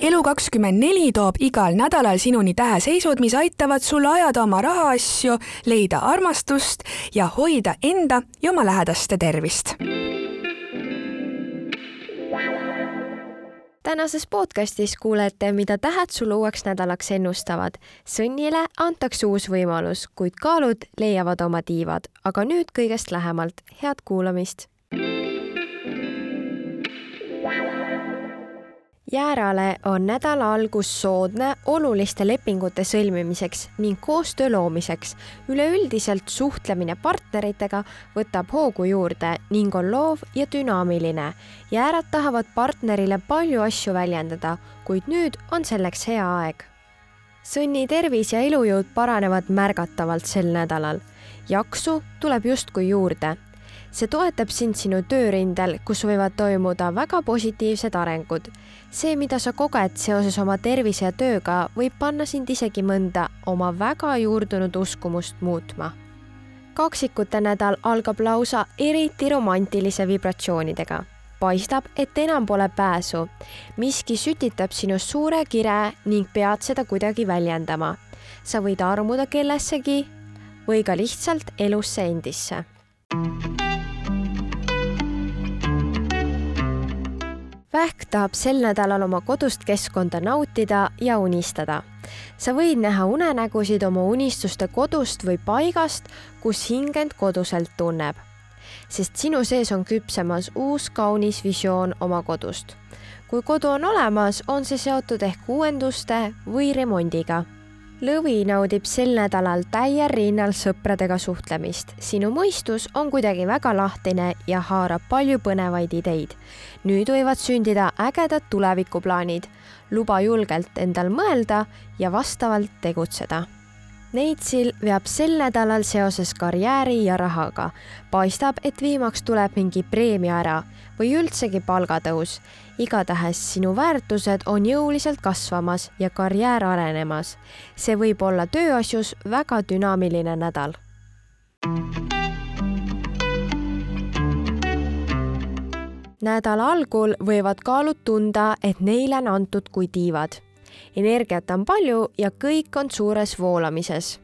elu24 toob igal nädalal sinuni täheseisud, mis aitavad sul ajada oma rahaasju, leida armastust ja hoida enda ja oma lähedaste tervist. tänases podcastis kuulete, mida tähed sulle uueks nädalaks ennustavad. Sõnnile antakse uus võimalus, kuid kaalud leiavad oma tiivad, aga nüüd kõigest lähemalt. head kuulamist Jäärale on nädala algus soodne oluliste lepingute sõlmimiseks ning koostöö loomiseks. üleüldiselt suhtlemine partneritega võtab hoogu juurde ning on loov ja dünaamiline. jäärad tahavad partnerile palju asju väljendada, kuid nüüd on selleks hea aeg. Sõnni tervis ja elujõud paranevad märgatavalt sel nädalal. jaksu tuleb justkui juurde see toetab sind sinu töörindel, kus võivad toimuda väga positiivsed arengud. see, mida sa koged seoses oma tervise ja tööga, võib panna sind isegi mõnda oma väga juurdunud uskumust muutma. kaksikute nädal algab lausa eriti romantilise vibratsioonidega. paistab, et enam pole pääsu. miski sütitab sinust suure kire ning pead seda kuidagi väljendama. sa võid armuda kellessegi või ka lihtsalt elusse endisse Vähk tahab sel nädalal oma kodust keskkonda nautida ja unistada. sa võid näha unenägusid oma unistuste kodust või paigast, kus hing end koduselt tunneb. sest sinu sees on küpsemas uus kaunis visioon oma kodust. kui kodu on olemas, on see seotud ehk uuenduste või remondiga lõvi naudib sel nädalal täiel rinnal sõpradega suhtlemist. sinu mõistus on kuidagi väga lahtine ja haarab palju põnevaid ideid. nüüd võivad sündida ägedad tulevikuplaanid. luba julgelt endal mõelda ja vastavalt tegutseda Neitsil veab sel nädalal seoses karjääri ja rahaga. paistab, et viimaks tuleb mingi preemia ära või üldsegi palgatõus. igatahes sinu väärtused on jõuliselt kasvamas ja karjäär arenemas. see võib olla tööasjus väga dünaamiline nädal. nädala algul võivad kaalud tunda, et neile on antud kui tiivad energiat on palju ja kõik on suures voolamises.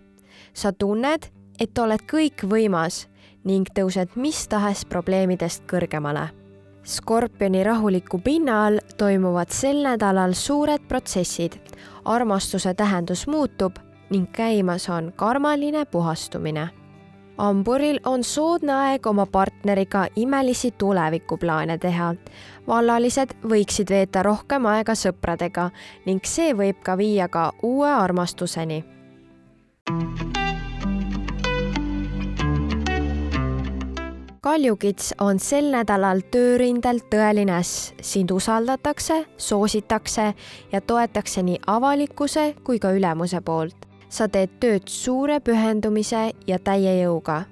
sa tunned, et oled kõikvõimas ning tõused mis tahes probleemidest kõrgemale. Skorpioni rahuliku pinna all toimuvad sel nädalal suured protsessid. armastuse tähendus muutub ning käimas on karmaline puhastumine Amburil on soodne aeg oma partneriga imelisi tulevikuplaane teha. vallalised võiksid veeta rohkem aega sõpradega ning see võib ka viia ka uue armastuseni. kaljukits on sel nädalal töörindel tõeline äss, sind usaldatakse, soositakse ja toetakse nii avalikkuse kui ka ülemuse poolt sa teed tööd suure pühendumise ja täie jõuga.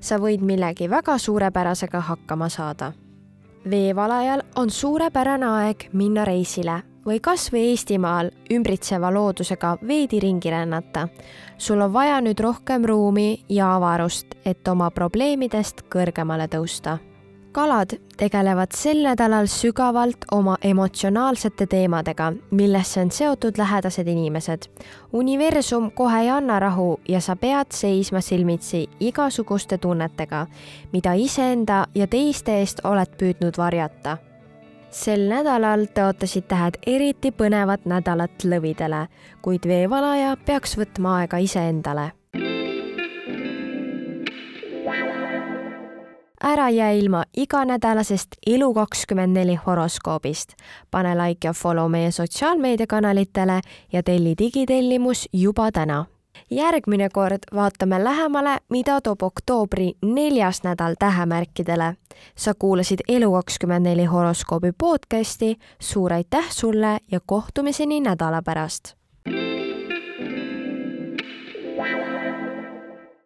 sa võid millegi väga suurepärasega hakkama saada. veevalajal on suurepärane aeg minna reisile või kas või Eestimaal ümbritseva loodusega veidi ringi rännata. sul on vaja nüüd rohkem ruumi ja avarust, et oma probleemidest kõrgemale tõusta kalad tegelevad sel nädalal sügavalt oma emotsionaalsete teemadega, millesse on seotud lähedased inimesed. universum kohe ei anna rahu ja sa pead seisma silmitsi igasuguste tunnetega, mida iseenda ja teiste eest oled püüdnud varjata sel nädalal tõotasid tähed eriti põnevat nädalat lõvidele, kuid veevalaja peaks võtma aega iseendale ära jää ilma iganädalasest Elu24 horoskoobist. pane like ja follow meie sotsiaalmeediakanalitele ja telli digitellimus juba täna. järgmine kord vaatame lähemale, mida toob oktoobri neljas nädal tähemärkidele. sa kuulasid Elu24 horoskoobi podcasti, suur aitäh sulle ja kohtumiseni nädala pärast